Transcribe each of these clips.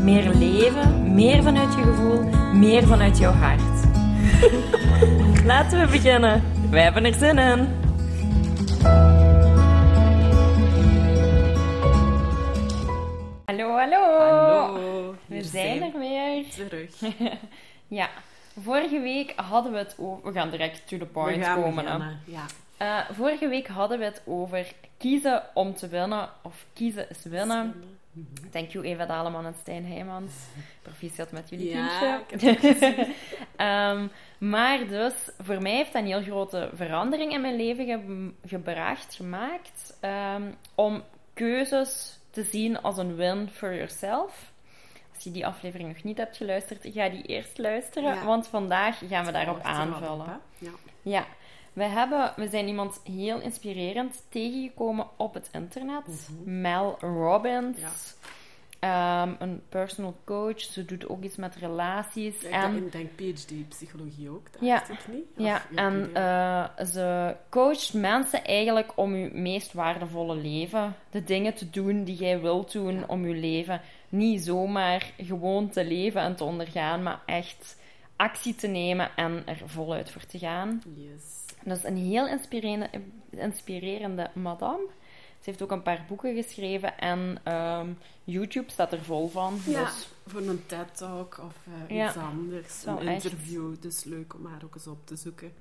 Meer leven, meer vanuit je gevoel, meer vanuit jouw hart. Laten we beginnen. Wij hebben er zin in. Hallo, hallo. Hallo, We zijn er weer. terug. Ja, vorige week hadden we het over... We gaan direct to the We point gaan komen. beginnen. Ja. Eh, vorige week hadden we het over kiezen om te winnen, of kiezen is winnen. Thank you Eva Daleman en Stijn Heijmans. Proficiat met jullie Ja, kindje. Ehm, maar dus, voor mij heeft dat een heel grote verandering in mijn leven ge- gebracht, gemaakt. ehm, om keuzes te zien als een win for yourself. Als je die aflevering nog niet hebt geluisterd, ga die eerst luisteren. Ja. Want vandaag gaan we daarop aanvullen. op? Ja. Ja, we, hebben, we zijn iemand heel inspirerend tegengekomen op het internet. Mel Robbins. Ja. Ehm, een personal coach. Ze doet ook iets met relaties. Ik en denk PhD psychologie ook, dat Ja. ik niet. Of, ja, en ik- eh, ze coacht mensen eigenlijk om je meest waardevolle leven, de dingen te doen die jij wilt doen Ja. om je leven, niet zomaar gewoon te leven en te ondergaan, maar echt actie te nemen en er voluit voor te gaan. Yes. Dat is een heel inspirerende, inspirerende madame. Ze heeft ook een paar boeken geschreven en ehm, YouTube staat er vol van. Ja, Dus voor een TED-talk of eh, Ja. iets anders. Een echt. interview, dus leuk om haar ook eens op te zoeken.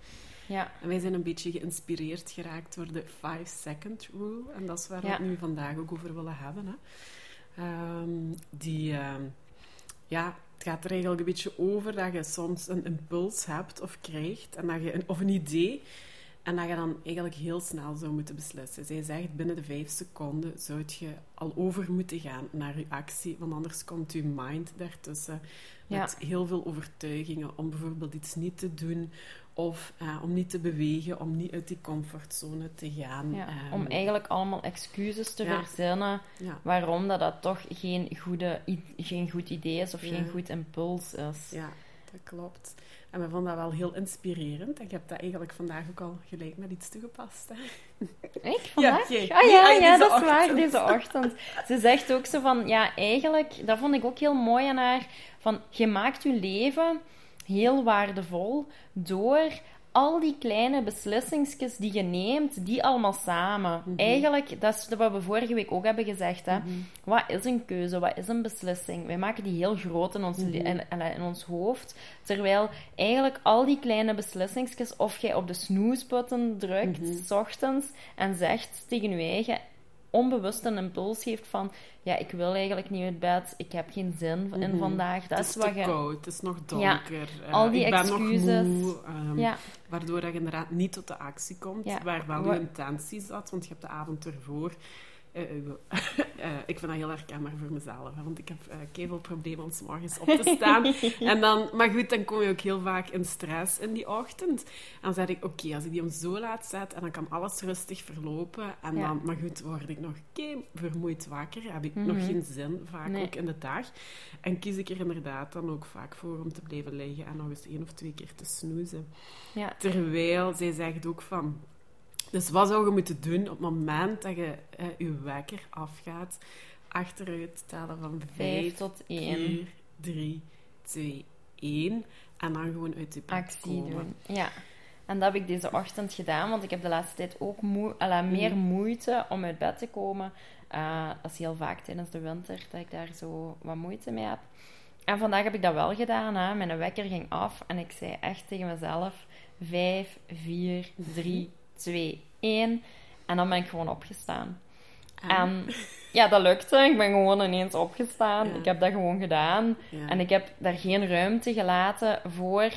ja, En wij zijn een beetje geïnspireerd geraakt door de 5-second rule. En dat is waar we Ja. het nu vandaag ook over willen hebben. Hè. Ehm, die, ehm, ja, het gaat er eigenlijk een beetje over dat je soms een impuls hebt of krijgt, en dat je een, of een idee, en dat je dan eigenlijk heel snel zou moeten beslissen. Zij zegt, binnen de vijf seconden zou je al over moeten gaan naar je actie, want anders komt je mind daartussen met heel veel overtuigingen om bijvoorbeeld iets niet te doen of eh, om niet te bewegen, om niet uit die comfortzone te gaan. ja, Ehm, om eigenlijk allemaal excuses te Ja. verzinnen ja, waarom dat, dat toch geen, goede, geen goed idee is of Ja. geen goed impuls is. ja, dat klopt. En we vonden dat wel heel inspirerend. Ik heb dat eigenlijk vandaag ook al gelijk met iets toegepast. Hè. Ik vandaag? Ah ja, ah, ja deze dat is waar, deze ochtend. Ze zegt ook zo van, ja, eigenlijk, dat vond ik ook heel mooi aan haar, van, je maakt je leven heel waardevol door al die kleine beslissingjes die je neemt, die allemaal samen. Mhm. Eigenlijk, dat is wat we vorige week ook hebben gezegd, hè. Wat is een keuze? Wat is een beslissing? Wij maken die heel groot in ons, Mhm. le- in, ons hoofd. Terwijl eigenlijk al die kleine beslissingjes, of jij op de snooze-button drukt, Mhm. s ochtends, en zegt tegen je eigen onbewust een impuls geeft van ja, ik wil eigenlijk niet uit bed, ik heb geen zin in Mhm. vandaag. Dat het is is wat te je... koud, het is nog donker. eh, al die ik ben excuses. nog moe. ehm, Ja, Waardoor je inderdaad niet tot de actie komt, Ja. waar wel je intentie zat, want je hebt de avond ervoor... eh, eh, eh, ik vind dat heel herkenbaar voor mezelf, want ik heb uh, veel problemen om 's morgens op te staan. en dan, maar goed, dan kom je ook heel vaak in stress in die ochtend. En dan zeg ik, oké, als ik die om zo laat zet, en dan kan alles rustig verlopen. En Ja. dan, maar goed, word ik nog vermoeid wakker, heb ik Mhm. nog geen zin, vaak Nee. ook in de dag. En kies ik er inderdaad dan ook vaak voor om te blijven liggen en nog eens één of twee keer te snoezen. ja, Terwijl zij zegt ook van. Dus wat zou je moeten doen op het moment dat je eh, je wekker afgaat? Achteruit tellen van 5 5, tot 1 4, 3, 2, 1. En dan gewoon uit je bed actie komen. doen. Ja. En dat heb ik deze ochtend gedaan, want ik heb de laatste tijd ook moe, alla, meer Mhm. moeite om uit bed te komen. Eh, dat is heel vaak tijdens de winter dat ik daar zo wat moeite mee heb. En vandaag heb ik dat wel gedaan. Hè. Mijn wekker ging af en ik zei echt tegen mezelf: 5, 4, 3, 2, 1. En dan ben ik gewoon opgestaan. En, En ja, dat lukte. Ik ben gewoon ineens opgestaan. Ja. Ik heb dat gewoon gedaan. ja. En ik heb daar geen ruimte gelaten voor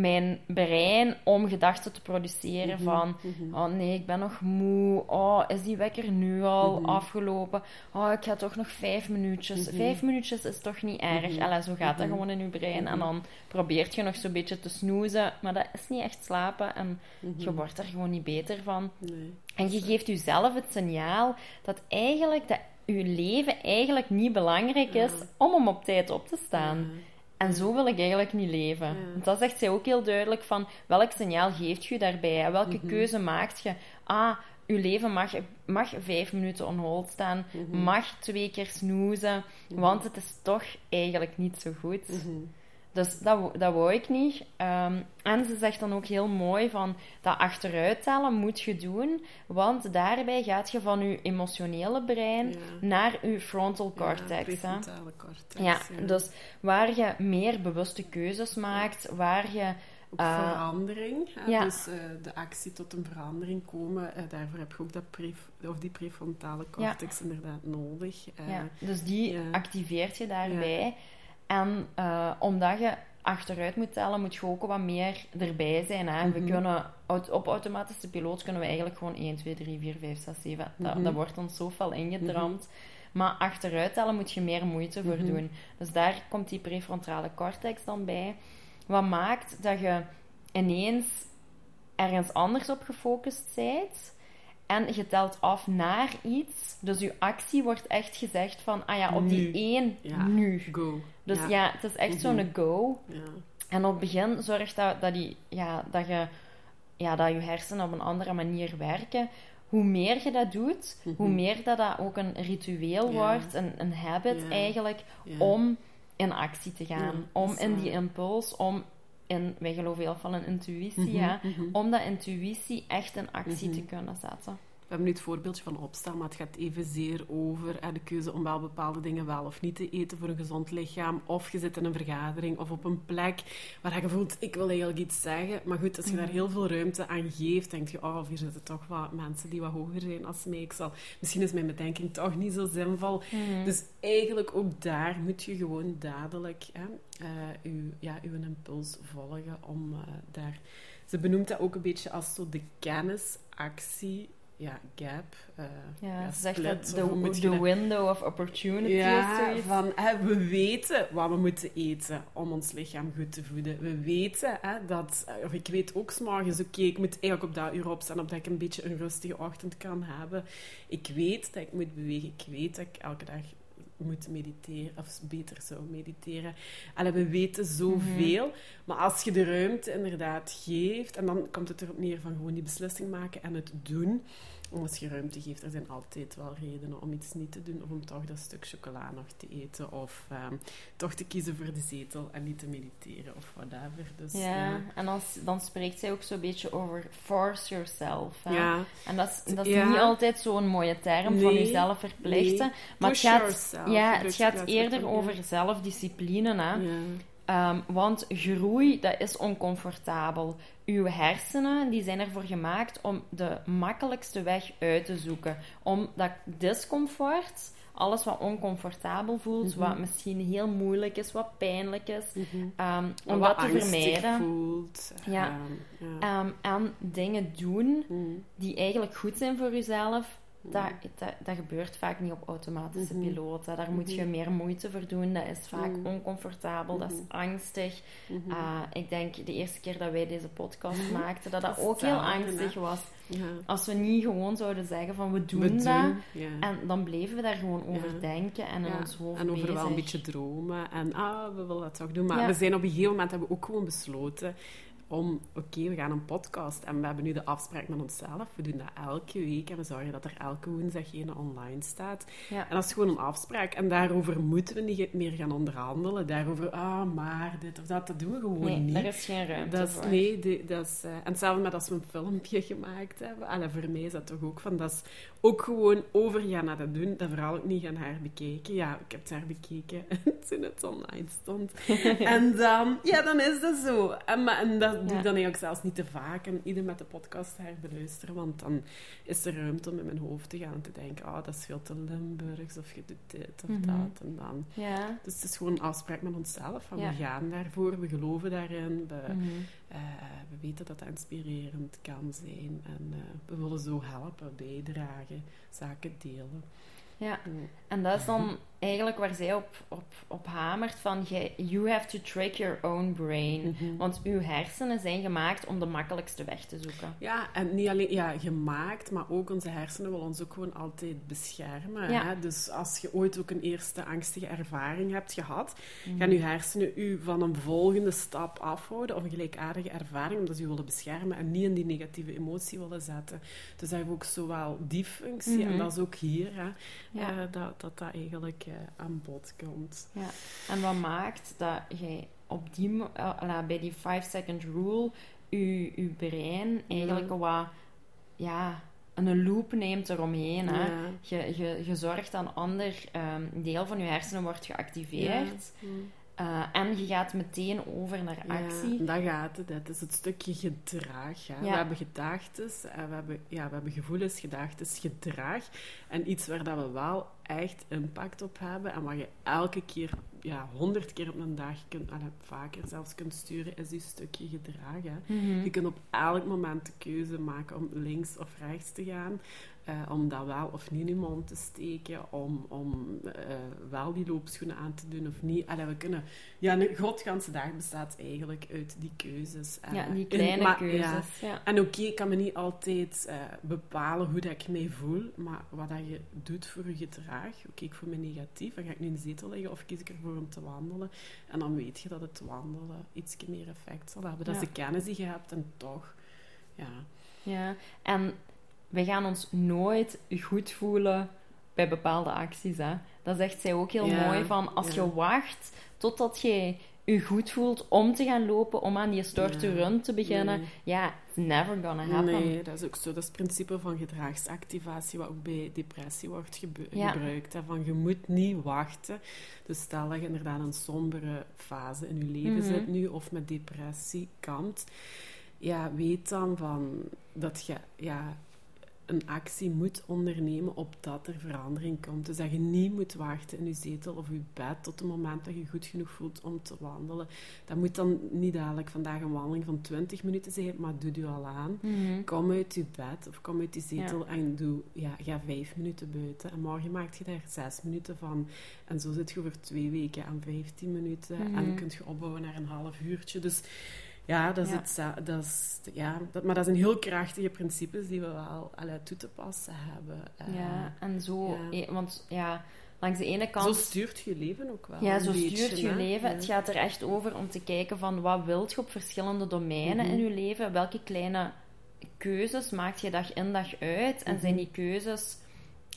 mijn brein om gedachten te produceren Mhm, van... mhm. Oh nee, ik ben nog moe. Oh, is die wekker nu al Mhm. afgelopen? Oh, ik ga toch nog vijf minuutjes. Vijf minuutjes is toch niet erg? Alla, zo gaat dat gewoon in je brein. En dan probeert je nog zo'n beetje te snoezen. Maar dat is niet echt slapen. En je wordt er gewoon niet beter van. Nee. En je geeft jezelf het signaal dat eigenlijk dat je leven eigenlijk niet belangrijk is Ja. om hem op tijd op te staan. Ja. En zo wil ik eigenlijk niet leven. Ja. Want dat zegt zij ook heel duidelijk van welk signaal geeft je daarbij? hè? Welke Mhm. keuze maakt je? Ah, je leven mag, mag vijf minuten on hold staan, Mhm. mag twee keer snoezen, want het is toch eigenlijk niet zo goed. Dus dat, wou- dat wou ik niet. Ehm, en ze zegt dan ook heel mooi van dat achteruittellen moet je doen, want daarbij gaat je van je emotionele brein Ja. naar je frontal Ja, cortex. hè. prefrontale cortex. Ja, dus waar je meer bewuste keuzes maakt, waar je... Ook eh, verandering. Hè? ja. Dus eh, de actie tot een verandering komen. eh, daarvoor heb je ook dat of die prefrontale cortex inderdaad nodig. ja, dus die ja. activeert je daarbij. En eh, omdat je achteruit moet tellen, moet je ook wat meer erbij zijn. Hè? We Mhm. kunnen, op automatische piloot kunnen we eigenlijk gewoon 1, 2, 3, 4, 5, 6, 7. Dat, Mhm. dat wordt ons zo fel ingedramd. Maar achteruit tellen moet je meer moeite voor Mhm. doen. Dus daar komt die prefrontale cortex dan bij. Wat maakt dat je ineens ergens anders op gefocust bent. En je telt af naar iets. Dus je actie wordt echt gezegd van, ah ja, op die één, Ja. nu. Go. Dus ja, het is echt Mhm. zo'n go. Ja. En op het begin zorgt dat, dat, die, ja, dat, je, ja, dat je hersenen op een andere manier werken. Hoe meer je dat doet, hoe Mhm. meer dat, dat ook een ritueel wordt, een, een habit eigenlijk, om in actie te gaan. Om in die impuls, om in, wij geloven heel veel in intuïtie, Mhm, ja, mhm. om dat intuïtie echt in actie Mhm. te kunnen zetten. We hebben nu het voorbeeldje van opstaan, maar het gaat evenzeer over de keuze om wel bepaalde dingen wel of niet te eten voor een gezond lichaam. Of je zit in een vergadering of op een plek waar je voelt, ik wil eigenlijk iets zeggen. Maar goed, als je daar Mhm. heel veel ruimte aan geeft, denk je, oh, hier zitten toch wat mensen die wat hoger zijn als mij. Ik zal, misschien is mijn bedenking toch niet zo zinvol. Mhm. Dus eigenlijk ook daar moet je gewoon dadelijk hè, eh, uw, ja, uw impuls volgen om eh, daar... Ze benoemt dat ook een beetje als zo de kennisactie, ja, gap. eh, ja, ze zegt dat de, window of opportunity ja, van hè, we weten wat we moeten eten om ons lichaam goed te voeden. We weten hè, dat, eh, of ik weet ook s'morgens, oké, ik moet eigenlijk op dat uur opstaan, opdat ik een beetje een rustige ochtend kan hebben. Ik weet dat ik moet bewegen. Ik weet dat ik elke dag moet mediteren, of beter zou mediteren. Allee, we weten zoveel, maar als je de ruimte inderdaad geeft, en dan komt het erop neer van gewoon die beslissing maken en het doen. Als je ruimte geeft, er zijn altijd wel redenen om iets niet te doen, of om toch dat stuk chocola nog te eten, of ehm, toch te kiezen voor de zetel en niet te mediteren, of whatever. Dus, Ja, en dan, dan spreekt zij ook zo'n beetje over force yourself. Hè? ja. En dat is, dat is Ja. niet altijd zo'n mooie term van jezelf verplichten. nee. Maar het Push gaat, yourself, ja, het gaat eerder over zelfdiscipline. Hè? Ja. Ehm, want groei, dat is oncomfortabel. Uw hersenen die zijn ervoor gemaakt om de makkelijkste weg uit te zoeken. Om dat discomfort, alles wat oncomfortabel voelt, Mhm. wat misschien heel moeilijk is, wat pijnlijk is, Mhm. ehm, om Wat dat te vermijden. voelt. Ja. Ehm, ja. Ehm, en dingen doen Mhm. die eigenlijk goed zijn voor jezelf, dat, dat, dat gebeurt vaak niet op automatische Mhm. piloot. hè. Daar moet je Mhm. meer moeite voor doen. Dat is vaak Mhm. oncomfortabel, dat is angstig. Ah, ik denk de eerste keer dat wij deze podcast maakten, dat dat ook heel angstig hè. was. ja. Als we niet gewoon zouden zeggen van we doen We dat. ja. En dan bleven we daar gewoon over Ja. denken en in ons hoofd En over bezig. wel een beetje dromen. En ah, we willen dat toch doen. Maar we zijn op een gegeven moment hebben we ook gewoon besloten om, oké, we gaan een podcast. En we hebben nu de afspraak met onszelf. We doen dat elke week. En we zorgen dat er elke woensdag een online staat. Ja. En dat is gewoon een afspraak. En daarover moeten we niet meer gaan onderhandelen. Daarover, ah, maar dit of dat, dat doen we gewoon Nee, niet. daar is geen ruimte Dat is, voor. nee, dat is, eh, en hetzelfde met als we een filmpje gemaakt hebben. Allee, voor mij is dat toch ook van, dat is ook gewoon overgaan naar dat doen. Dat vooral ook niet gaan haar bekeken. Ja, ik heb het haar bekeken toen het online stond. en dan, ja, dan is dat zo. En, maar, en dat, doe ik dan eigenlijk zelfs niet te vaak. En ieder met de podcast herbeluisteren. Want dan is er ruimte om in mijn hoofd te gaan. En te denken, oh, dat is veel te Limburgs. Of je doet dit of Mhm. dat. En dan... Ja. Dus het is gewoon een afspraak met onszelf. Van. We gaan daarvoor, we geloven daarin. We, Mhm. Eh, we weten dat dat inspirerend kan zijn. En eh, we willen zo helpen, bijdragen, zaken delen. Ja. En dat is dan eigenlijk waar zij op, op, op hamert van you have to trick your own brain. Mhm. Want uw hersenen zijn gemaakt om de makkelijkste weg te zoeken. Ja, en niet alleen ja, gemaakt, maar ook onze hersenen willen ons ook gewoon altijd beschermen. Ja. Hè? Dus als je ooit ook een eerste angstige ervaring hebt gehad, Mhm. gaan je hersenen u van een volgende stap afhouden of een gelijkaardige ervaring, omdat ze u willen beschermen en niet in die negatieve emotie willen zetten. Dus dat heeft ook zowel die functie Mhm. en dat is ook hier, hè, Ja. eh, dat, dat dat eigenlijk eh, aan bod komt. Ja. En wat maakt dat jij op die, eh, bij die 5-second rule je, je brein eigenlijk wat ja, een loop neemt eromheen. Hè? Ja. Je, je, je zorgt dat een ander ehm, deel van je hersenen wordt geactiveerd. Ja. Eh, en je gaat meteen over naar actie. Ja, dat gaat het. Het is het stukje gedrag. Hè. Ja. We hebben gedachten, en we hebben, ja, we hebben gevoelens, gedachten, gedrag. En iets waar dat we wel echt impact op hebben en wat je elke keer, ja, honderd keer op een dag, kunt, allee, vaker zelfs kunt sturen, is die stukje gedrag. Hè. Mhm. Je kunt op elk moment de keuze maken om links of rechts te gaan. Eh, om dat wel of niet in je mond te steken. Om, om eh, wel die loopschoenen aan te doen of niet. Allee, we kunnen... Ja, een grootganse dag bestaat eigenlijk uit die keuzes. eh, Ja, die in- kleine maar- keuzes. ja. Ja. En oké, ik kan me niet altijd bepalen hoe dat ik mij voel, maar wat dat je doet voor je gedrag. Oké, ik voel me negatief, dan ga ik nu in de zetel liggen of kies ik ervoor om te wandelen. En dan weet je dat het wandelen iets meer effect zal hebben. Dat is de kennis die je hebt en toch, ja. Ja, en we gaan ons nooit goed voelen bij bepaalde acties. Hè? Dat zegt zij ook heel Ja, mooi van als ja. je wacht totdat je je goed voelt om te gaan lopen, om aan die to Ja. run te beginnen. Nee. Ja, it's never gonna happen. Nee, dat is ook zo. Dat is het principe van gedragsactivatie, wat ook bij depressie wordt Ja. gebruikt. Hè. Van, je moet niet wachten. Dus stel dat je inderdaad een sombere fase in je leven Mhm. zit nu, of met depressie kampt, ja, weet dan van dat je ja, een actie moet ondernemen opdat er verandering komt. Dus dat je niet moet wachten in je zetel of je bed tot het moment dat je goed genoeg voelt om te wandelen. Dat moet dan niet dadelijk vandaag een wandeling van 20 minuten zijn, maar doe je al aan. Mhm. Kom uit je bed of kom uit je zetel en doe, ja, ga vijf minuten buiten. En morgen maak je daar zes minuten van. En zo zit je over twee weken aan 15 minuten. Mhm. En kun je opbouwen naar een half uurtje. Dus ja, dat is Ja. het. Dat is, ja dat, maar dat zijn heel krachtige principes die we wel allee, toe te passen hebben. Eh, Ja, en zo, ja. eh, want ja, langs de ene Zo kant stuurt je leven ook wel. Ja, zo beetje, stuurt je hè. leven. Ja. Het gaat er echt over om te kijken van wat wilt je op verschillende domeinen Mhm. in je leven. Welke kleine keuzes maak je dag in dag uit. En Mhm. zijn die keuzes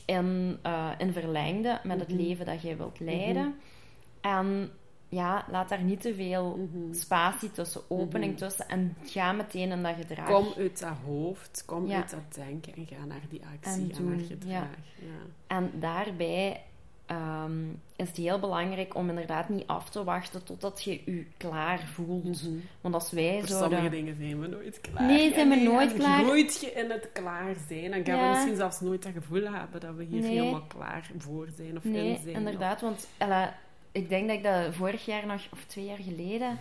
in, eh, in verlengde met het Mhm. leven dat jij wilt leiden. En ja, laat daar niet te veel Mhm. spatie tussen, opening Mhm. tussen. En ga meteen in dat gedrag. Kom uit dat hoofd, kom Ja. uit dat denken en ga naar die actie En en, naar gedrag. Ja. En daarbij ehm, is het heel belangrijk om inderdaad niet af te wachten totdat je je klaar voelt. Mhm. Want als wij Voor zouden... sommige dingen zijn we nooit klaar. Nee, zijn we nooit klaar. Groeit je in het klaar zijn. Dan gaan we misschien zelfs nooit dat gevoel hebben dat we hier Nee. helemaal klaar voor zijn of Nee, in zijn. inderdaad. Want Ella, ik denk dat ik dat vorig jaar nog, of twee jaar geleden,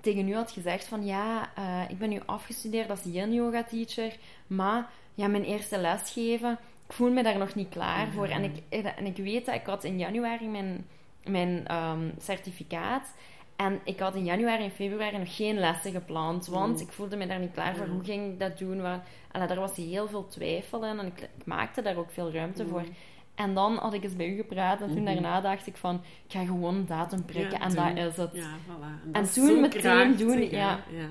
tegen u had gezegd van ja, eh, ik ben nu afgestudeerd als yin-yoga teacher, maar ja, mijn eerste les geven, ik voel me daar nog niet klaar Mhm. voor. En ik, en ik weet dat ik had in januari mijn, mijn ehm, certificaat. En ik had in januari en februari nog geen lessen gepland, want Mhm. ik voelde me daar niet klaar voor. Hoe ging ik dat doen? Waar, Ella, daar was heel veel twijfel in en ik, ik maakte daar ook veel ruimte Mhm. voor. En dan had ik eens bij u gepraat en toen Mhm. daarna dacht ik van, ik ga gewoon een datum prikken Ja, en doen. dat is het. Ja, voilà. En toen meteen krachtig, doen, ja. ja.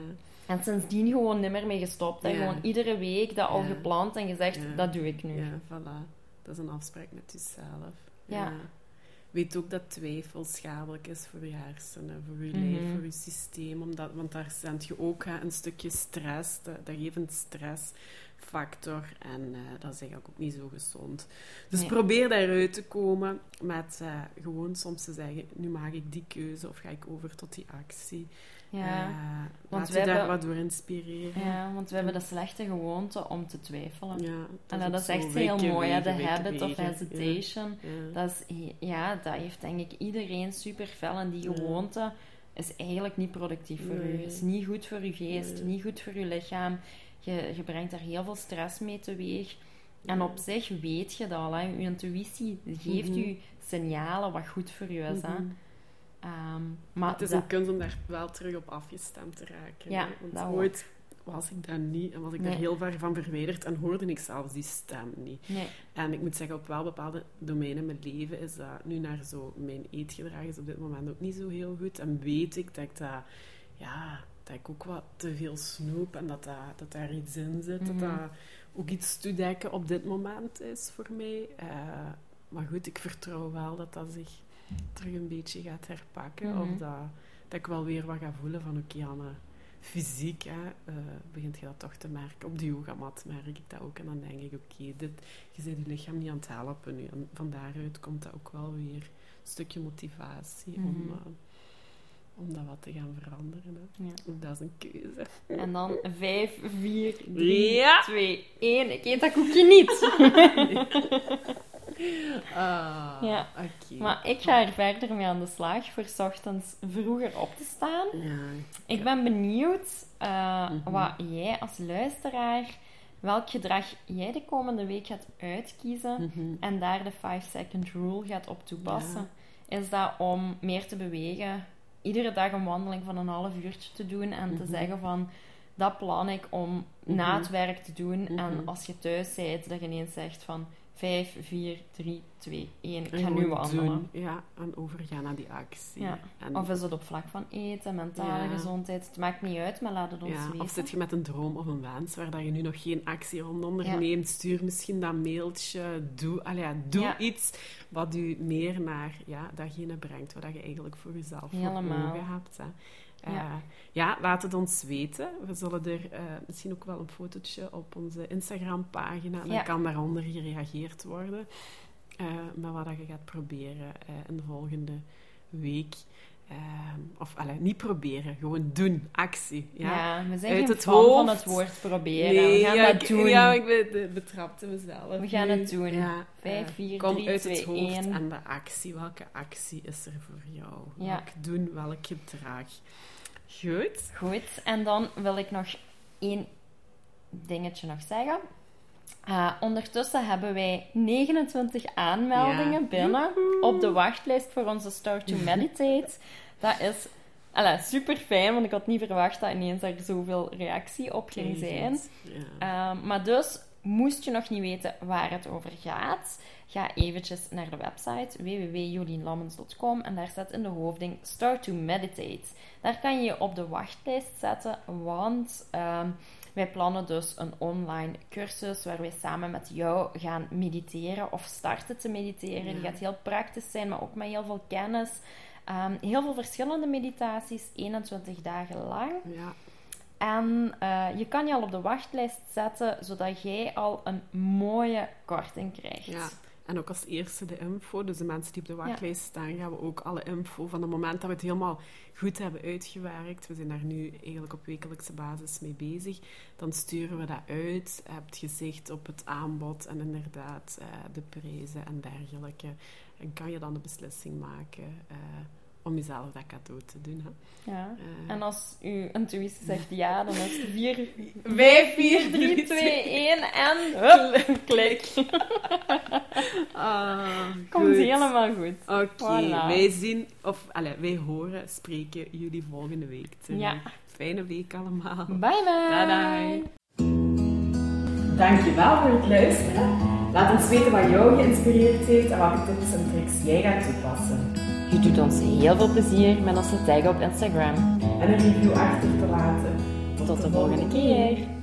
En sindsdien gewoon nimmer mee gestopt. En gewoon iedere week dat al gepland en gezegd, dat doe ik nu. Ja, voilà. Dat is een afspraak met jezelf. Ja. Weet ook dat twijfel schadelijk is voor je hersenen, voor je Mhm. lijf, voor je systeem. Omdat, want daar zend je ook hè, een stukje stress. Dat, dat geeft een stressfactor. En eh, dat is eigenlijk ook niet zo gezond. Dus Nee. probeer daaruit te komen met eh, gewoon soms te zeggen... Nu maak ik die keuze of ga ik over tot die actie. Ja, Eh, want we je daar wat door inspireren. ja, want we hebben de slechte gewoonte om te twijfelen. Ja, en ook dat is echt heel weken, mooi, de weken, habit of hesitation. Ja. Dat, is, ja, dat heeft denk ik iedereen super fel. En die gewoonte is eigenlijk niet productief voor Nee. u. is niet goed voor uw geest, Nee. niet goed voor uw lichaam. Je, je brengt daar heel veel stress mee teweeg. En op zich weet je dat al. Hè. Uw intuïtie geeft Mhm. u signalen wat goed voor u is. Hè. Mhm. Ehm, maar Het is dat- een kunst om daar wel terug op afgestemd te raken. Ja. Want dat ooit was ik dat niet en was ik Nee. daar heel ver van verwijderd en hoorde ik zelfs die stem niet. Nee. En ik moet zeggen, op wel bepaalde domeinen in mijn leven is dat nu naar zo... Mijn eetgedrag is op dit moment ook niet zo heel goed. En weet ik dat ik dat... Ja, dat ik ook wat te veel snoep en dat, dat, dat daar iets in zit. Mhm. Dat dat ook iets toedekken op dit moment is voor mij. Eh, maar goed, ik vertrouw wel dat dat zich terug een beetje gaat herpakken. Mhm. Of dat, dat ik wel weer wat ga voelen van oké, Anne, fysiek hè, eh, begint je dat toch te merken. Op de yogamat merk ik dat ook. En dan denk ik, oké, dit je bent je lichaam niet aan het helpen nu. En van daaruit komt dat ook wel weer een stukje motivatie om, Mhm. eh, om dat wat te gaan veranderen. Hè. Ja. Dat is een keuze. En dan 5, 4, 3, Ja. 2, 1. Ik eet dat koekje niet. Ah, Ja. Maar ik ga er verder mee aan de slag voor 's ochtends vroeger op te staan. Ja, Ik ben benieuwd eh, Mhm. wat jij als luisteraar, welk gedrag jij de komende week gaat uitkiezen mhm. en daar de 5-second rule gaat op toepassen. Is dat om meer te bewegen, iedere dag een wandeling van een half uurtje te doen en te Mhm. zeggen van dat plan ik om na het werk te doen. En als je thuis bent, dat je ineens zegt van 5, 4, 3, 2, 1. Ik ga nu wandelen. doen. Ja, en overgaan naar die actie. Ja. En, Of is het op vlak van eten, mentale Ja. gezondheid? Het maakt niet uit, maar laat het ons ja, weten. of zit je met een droom of een wens waar dat je nu nog geen actie rond onderneemt, stuur misschien dat mailtje. Doe, allee, doe iets wat je meer naar ja, datgene brengt wat je eigenlijk voor jezelf voor Helemaal. ogen hebt. Hè. Ja. ja. ja, laat het ons weten. We zullen er eh, misschien ook wel een fotootje op onze Instagram-pagina. Dan Ja. kan daaronder gereageerd worden. eh met wat je gaat proberen eh, in de volgende week. Ehm, of allee, niet proberen, gewoon doen. Actie. Ja, Ja, we zijn Uit geen het fan van hoofd. het woord proberen. we gaan ja, dat ik- doen. Ja, ik betrapte mezelf. We gaan het doen. Ja, Vijf, eh, vier, Kom drie, uit twee, het hoofd één. en de actie. Welke actie is er voor jou? Ja. Welk doen, welk gedrag? Goed. Goed, en dan wil ik nog één dingetje nog zeggen. Eh, ondertussen hebben wij 29 aanmeldingen Ja. binnen op de wachtlijst voor onze Start to Meditate. Dat is alla, super fijn, want ik had niet verwacht dat ineens er zoveel reactie op ging zijn. Ja. Um, maar dus, moest je nog niet weten waar het over gaat, ga eventjes naar de website www.jolienlammens.com en daar staat in de hoofding Start to Meditate. Daar kan je je op de wachtlijst zetten, want um, wij plannen dus een online cursus waar wij samen met jou gaan mediteren of starten te mediteren. Ja. Die gaat heel praktisch zijn, maar ook met heel veel kennis. Um, heel veel verschillende meditaties, 21 dagen lang. ja. En uh, je kan je al op de wachtlijst zetten, zodat jij al een mooie korting krijgt. Ja. En ook als eerste de info. Dus de mensen die op de wachtlijst staan, gaan we ook alle info van het moment dat we het helemaal goed hebben uitgewerkt. We zijn daar nu eigenlijk op wekelijkse basis mee bezig. Dan sturen we dat uit. Je hebt gezicht op het aanbod en inderdaad uh, de prijzen en dergelijke. En kan je dan de beslissing maken uh, om jezelf dat cadeau te doen. Hè? Ja. Uh, en als uw intuïtie zegt ja, dan is het 4, 5, 4, 3, 2, 1 en hup, klik. ah, Komt goed. helemaal goed. Oké, okay. Voilà. wij zien, of allez, wij horen, spreken jullie volgende week terug. Ja. Fijne week allemaal. Bye bye. Bye Dankjewel voor het luisteren. Laat ons weten wat jou geïnspireerd heeft en welke tips en tricks jij gaat toepassen. Je doet ons heel veel plezier met ons te taggen op Instagram. En een review achter te laten. Tot de volgende keer.